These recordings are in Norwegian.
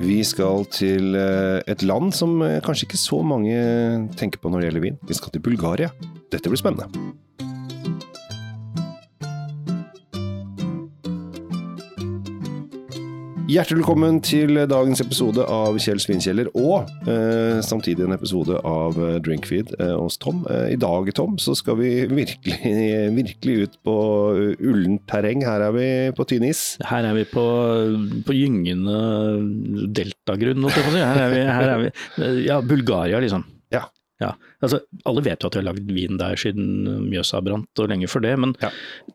Vi skal til eh, et land som eh, kanskje ikke så mange tenker på når det gjelder vin. Vi skal til Bulgaria. Dette blir spennende. Hjertelig velkommen til dagens episode av Kjell Svinkjeller, og eh, samtidig en episode av eh, Drinkfeed eh, hos Tom. Eh, I dag, Tom, så skal vi virkelig, virkelig ut på uh, ullent terreng. Her er vi på tynn is. Her er vi på, på gyngende deltagrunn, holdt jeg på å si. Her er vi, her er vi Ja, Bulgaria, liksom. Ja. Ja, altså Alle vet jo at de har lagd vin der siden Mjøsa brant og lenge før det, men Ja.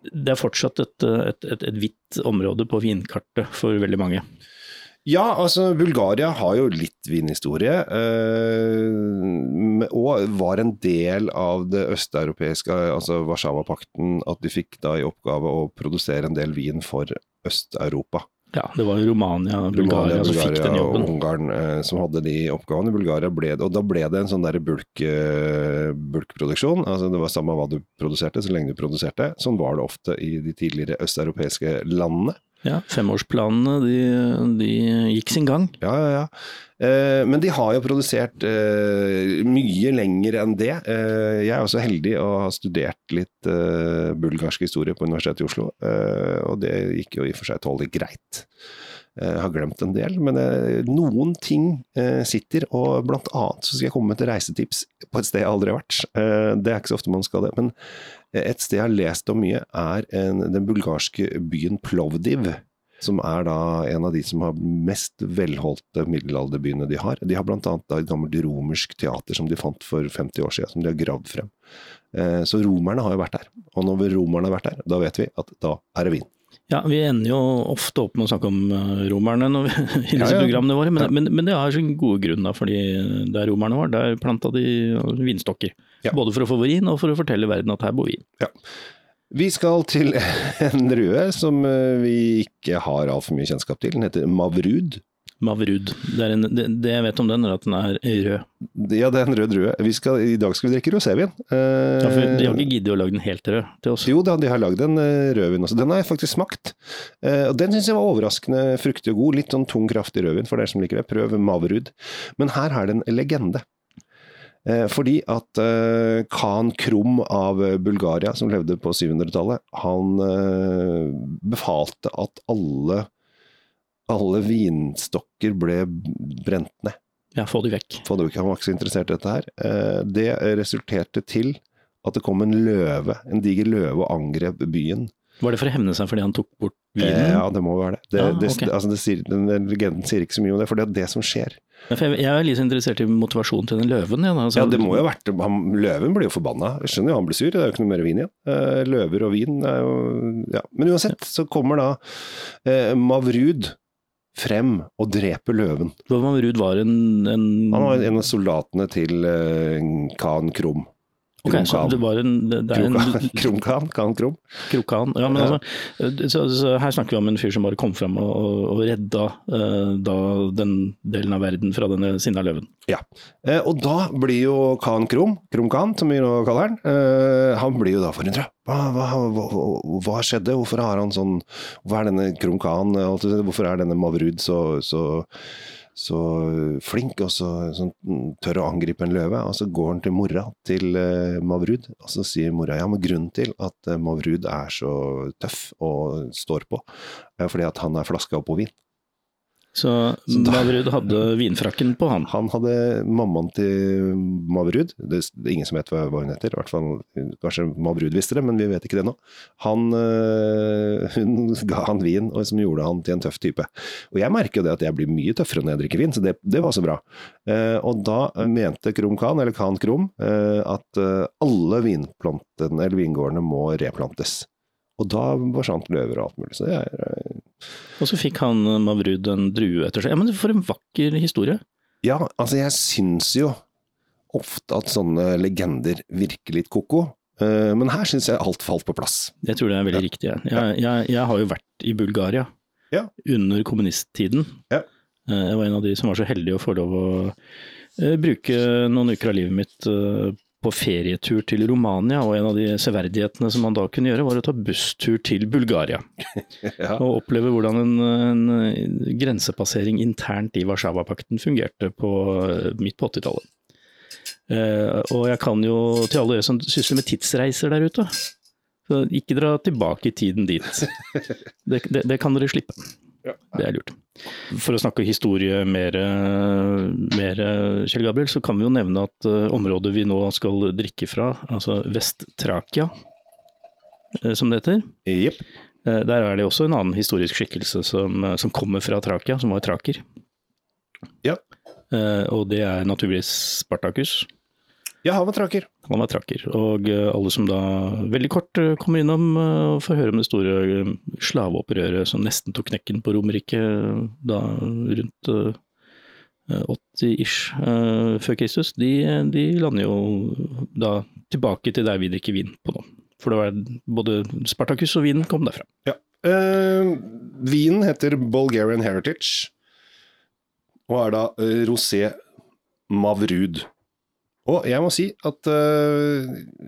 det er fortsatt et, et, et, et hvitt område på vinkartet for veldig mange. Ja, altså Bulgaria har jo litt vinhistorie, eh, og var en del av det østeuropeiske, altså Warszawapakten, at de fikk da i oppgave å produsere en del vin for Øst-Europa. Ja, Det var Romania og Bulgaria, som fikk den jobben. og. Ungarn eh, som hadde de oppgavene. Bulgaria ble det, og da ble det en sånn der bulk, eh, bulkproduksjon. Altså det var samme hva du produserte, så lenge du produserte. Sånn var det ofte i de tidligere østeuropeiske landene. Ja, Femårsplanene de, de gikk sin gang. Ja, ja, ja. Eh, men de har jo produsert eh, mye lenger enn det. Eh, jeg er også heldig å ha studert litt bulgarsk historie på Universitetet i Oslo, og det gikk jo i og for seg tålelig greit. Eh, Jeg har glemt en del, men eh, noen ting eh, sitter, og blant annet så skal jeg komme med et reisetips på et sted jeg aldri har vært. Eh, Det er ikke så ofte man skal det, men et sted jeg har lest om mye, er den bulgarske byen Plovdiv som er da en av de som har mest velholdte middelalderbyene de har. De har annet et gammelt romersk teater som de fant for 50 år siden, som de har gravd frem. Eh, Så romerne har jo vært der, og når romerne har vært der, da vet vi at da er det vin. Ja, Vi ender jo ofte opp med å snakke om eh, romerne når vi, i disse Ja, ja. programmene våre, men, Ja. men, men det har sin gode grunn, da, fordi der romerne var, der planta de vinstokker. Ja. Både for å få vin og for å fortelle verden at her bor vi. Vi skal til en drue som eh, vi ikke har altfor mye kjennskap til. Den heter Mavrud. Mavrud. Det, en, det, det jeg vet om den, er at den er rød. Ja, det er en rød drue. I dag skal vi drikke rosévin. Ja, for de har Eh, ikke giddet å lage den helt rød til oss. Jo da, de har lagd en eh, rødvin også. Den har jeg faktisk smakt. Eh, og Den syns jeg var overraskende fruktig og god. Litt sånn tung, kraftig rødvin for dere som liker det. Prøv Mavrud. Men her er det en legende. Eh, fordi at eh, Khan Krum av eh, Bulgaria, som levde på 700-tallet, han eh, befalte at alle, alle vinstokker ble brent ned. Ja, få de vekk. Få de vekk. han var ikke så interessert i dette her. Eh, Det resulterte til at det kom en løve, en diger løve og angrep byen. Var det for å hevne seg fordi han tok bort vinen? Eh, Ja, det må være det. det, Ja, det, ok. altså det sier, den, den legenden sier ikke så mye om det, for det er det som skjer. Ja, jeg, jeg er litt interessert i motivasjonen til den løven. Ja. Altså, Ja, det må jo ha vært han, Løven blir jo forbanna. Jeg skjønner jo han blir sur, det er jo ikke noe mer vin igjen. Eh, løver og vin er jo Ja. Men uansett så kommer da eh, Mavrud frem og dreper løven. For Mavrud var en, en Han var en av soldatene til uh, Khan Krum. Ok, så Krum det var en, det, det en Khan. kan Krum? krokan. Ja, men altså, så, så her snakker vi om en fyr som bare kom fram og, og, redda eh, da den delen av verden fra denne sinna løven. Ja. Eh, og da blir jo Khan Krum Khan som vi nå kaller han, eh, han blir jo da forundra. Hva, hva, hva, hva, skjedde? Hvorfor har han sånn Hvorfor er denne Khan eh, der, Hvorfor er denne Mavrud så, så, så flink og så sånn, tør å angripe en løve? Og så går han til mora til uh, Mavrud, og så sier mora ja, men grunnen til at uh, Mavrud er så tøff og står på, er fordi at han er flaska opp på vin. Så, Så da- Mavrud hadde vinfrakken på han. Han hadde mammaen til Mavrud, det er ingen som vet hva hun heter, i hvert fall kanskje Mavrud visste det, men vi vet ikke det nå. Han, øh, hun ga han vin og som gjorde han til en tøff type. Og jeg merker jo det at jeg blir mye tøffere når jeg drikker vin, så det, det var så bra. Eh, og da mente Krum Khan, eller Khan Krum, eh, at eh, alle vinplantene, eller vingårdene må replantes. Og da forsvant løver og alt mulig. Så det er eh, Og så fikk han eh, Mavrud en drue etter seg. Ja, men For en vakker historie. Ja, altså jeg syns jo ofte at sånne legender virker litt ko-ko. Eh, Men her syns jeg alt falt på plass. Jeg tror det er veldig Ja. riktig. Jeg, jeg, jeg, har jo vært i Bulgaria Ja. under kommunisttiden. Ja. Eh, Jeg var en av de som var så heldig å få lov å bruke noen uker av livet mitt på ferietur til Romania, og en av de severdighetene som man da kunne gjøre, var å ta busstur til Bulgaria. Ja. Og oppleve hvordan en, en grensepassering internt i Warszawapakten fungerte på, midt på 80-tallet. Eh, og jeg kan jo, til alle dere som sysler med tidsreiser der ute, så ikke dra tilbake i tiden dit. Det, det, det kan dere slippe. Det er lurt. For å snakke historie mer, mer, Kjell Gabriel, så kan vi jo nevne at eh, området vi nå skal drikke fra, altså Vest-Trakia, eh, som det heter, Jepp. eh, der er det også en annen historisk skikkelse som, som kommer fra Trakia, som var traker. Ja. Og det er naturligvis Spartacus. Ja, han var traker. Han var traker. Og eh, alle som da veldig kort eh, kommer innom eh, og får høre om det store slaveopprøret som nesten tok knekken på Romerike da rundt eh, 80-ish eh, før Kristus, de, de lander jo da tilbake til der vi drikker vin på nå. For det var både Spartacus og vinen kom derfra. Ja. Uh, vinen heter Bulgarian Heritage, og er da rosé Mavrud. Og jeg må si at uh,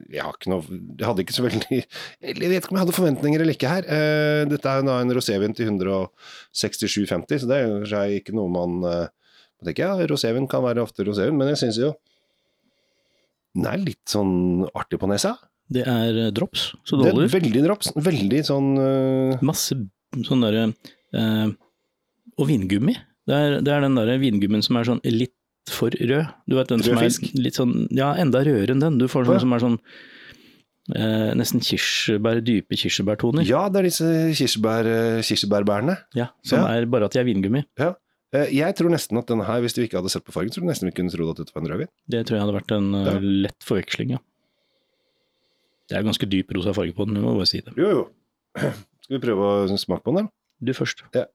jeg noe Jeg hadde ikke så veldig Jeg vet ikke om jeg hadde forventninger eller ikke her. Uh, dette er en rosévin til 167,50, så det er jo ikke noe man uh, tenker, ja, Rosévin kan være ofte rosévin, men jeg syns jo den er litt sånn artig på nesa. Det er drops, så Det det er holder. veldig drops. Veldig sånn Masse sånn derre Og vingummi. Det er, det er den derre vingummien som er sånn litt for rød. Du vet den som er fisk? litt sånn Ja, enda rødere enn den. Du får sånn ja. som er sånn eh, nesten kirsebær, dype kirsebærtoner. Ja, det er disse kirsebær, eh, kirsebærbærene. Ja, som Ja. er bare at de er vingummi. Ja. Jeg tror nesten at denne her, hvis du ikke hadde sett på fargen, så tror du nesten vi kunne trodd at dette var en rødvin. Det tror jeg hadde vært en eh, Ja. lett forveksling, ja. Det er ganske dyp rosa farge på den, vi må bare si det. Jo, jo. Skal vi prøve å smake på den, da? Du først. Ja.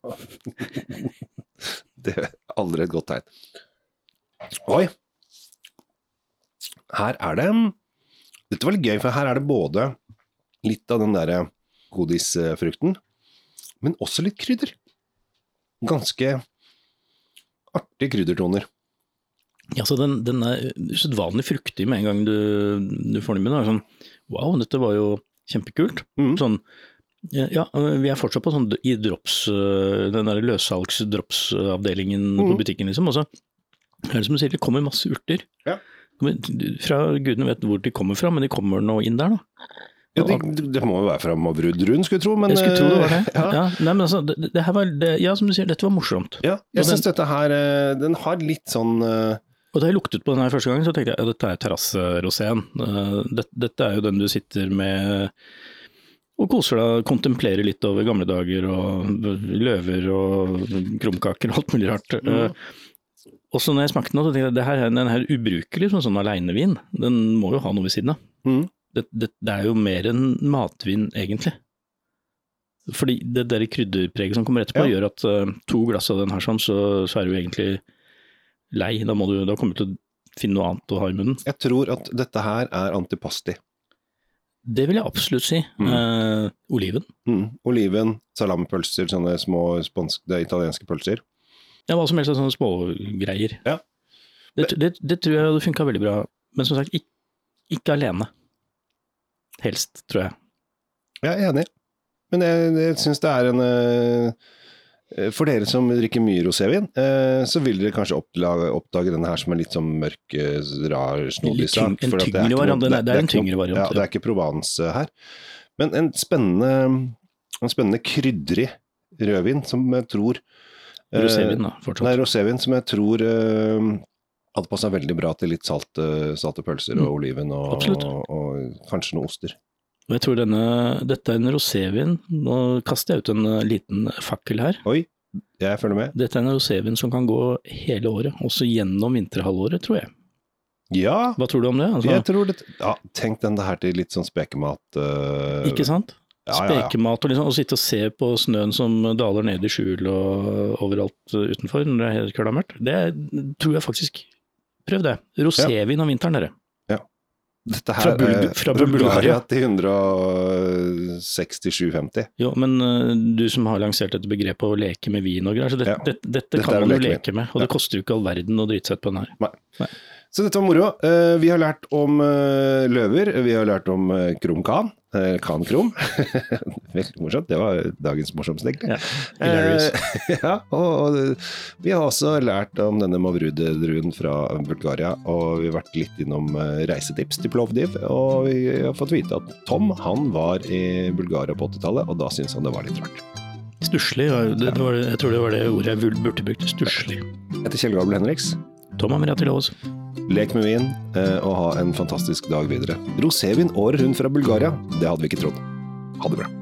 det er aldri et godt tegn. Oi! Her er det Dette var litt gøy, for her er det både litt av den derre godisfrukten, men også litt krydder. Ganske artige kryddertoner. Ja, så den, den er usedvanlig fruktig med en gang du, du får den i munnen. Sånn, wow, dette var jo kjempekult. Mm. Sånn, ja, ja, vi er fortsatt på sånn i drops, øh, den der løshalks-dropsavdelingen på Mhm. butikken, liksom. Og så er det som du sier, det kommer masse urter. Ja. Fra gudene vet hvor de kommer fra, men de kommer nå inn der, da. Ja, det, det må jo være fra Mavrud-rund, skulle jeg tro, men Jeg skulle tro det var det. eh, Ja. Ja, nei, men altså, det, det her var, det, ja, som du sier, dette var morsomt. Ja, jeg syns dette her eh, Den har litt sånn uh... Og da jeg luktet på den her første gang, så tenkte jeg ja, dette er terrasserosén. Uh, det, dette er jo den du sitter med og koser deg, kontemplerer litt over gamle dager og løver og krumkaker og alt mulig rart. Uh, og så når jeg smakte den, så tenkte jeg det her, er- den her ubrukelig som sånn aleinevin. Den må jo ha noe ved siden av. mm. Det, det, det er jo mer enn matvin, egentlig. Fordi det der krydderpreget som kommer etterpå, Ja. gjør at uh, to glass av den her sånn, så, så er du egentlig lei. Da, må du, da kommer du til å finne noe annet å ha i munnen. Jeg tror at dette her er antipasti. Det vil jeg absolutt si. Mm. Eh, oliven. Mm. Oliven, salamipølser, sånne små spansk, er italienske pølser. Ja, hva som helst av sånne smågreier. Ja. Det, det, det tror jeg hadde funka veldig bra, men som sagt, ikke, ikke alene. Helst, tror jeg. Jeg er enig, men jeg, jeg syns det er en eh, For dere som drikker mye rosévin, eh, så vil dere kanskje oppdage, denne her som er litt sånn mørk, eh, rar, snodig sak. en tyngre variant, det det er en tyngre variant, Ja, det er ikke Provence her. Men en spennende, en spennende krydrig rødvin som jeg tror Rosévin, da, fortsatt. Nei, rosévin som jeg tror eh, hadde passa veldig bra til litt salte, salte pølser og Mm. oliven og, og, og kanskje noen oster. Og jeg tror denne, dette er en rosévin. Nå kaster jeg ut en eh, liten fakkel her. Oi, jeg følger med. Dette er en rosévin som kan gå hele året, også gjennom vinterhalvåret, tror jeg. Ja, Hva tror du om det? Altså, jeg tror det ja, Tenk den her til litt sånn spekemat. uh, ikke sant? Ja, ja, ja. Spekemat og liksom, og sitte og se på snøen som daler ned i skjul og overalt utenfor når det er helt køla. Det tror jeg faktisk Prøv det. Rosévin om vinteren, dere. Dette her Fra Bul- fra Bulgaria. til 167,50. Jo, men uh, du som har lansert dette begrepet å leke med vin og greier, så det, Ja. det, dette, Dette kan man jo leke med. leke med. Og det koster jo ikke all verden å drite seg ut på den her. Nei. Nei. Så dette var moro. Uh, vi har lært om uh, løver, vi har lært om krumkan. Eh, Krom. Veldig morsomt. Det var dagens morsomste, egentlig. Ja. Eh, ja, og, og vi har også lært om denne Mavrude-druen fra Bulgaria, og vi har vært litt innom eh, reisetips til Plovdiv, og vi har fått vite at Tom han var i Bulgaria på 80-tallet, og da syntes han det var litt rart. Stusslig, jeg tror det var det ordet jeg burde brukt. Stusslig. Jeg heter Kjell Gabel Henriks. Tom Amrati Laas. Lek med vin, eh, og ha en fantastisk dag videre. Rosévin året rundt fra Bulgaria, det hadde vi ikke trodd. Ha det bra.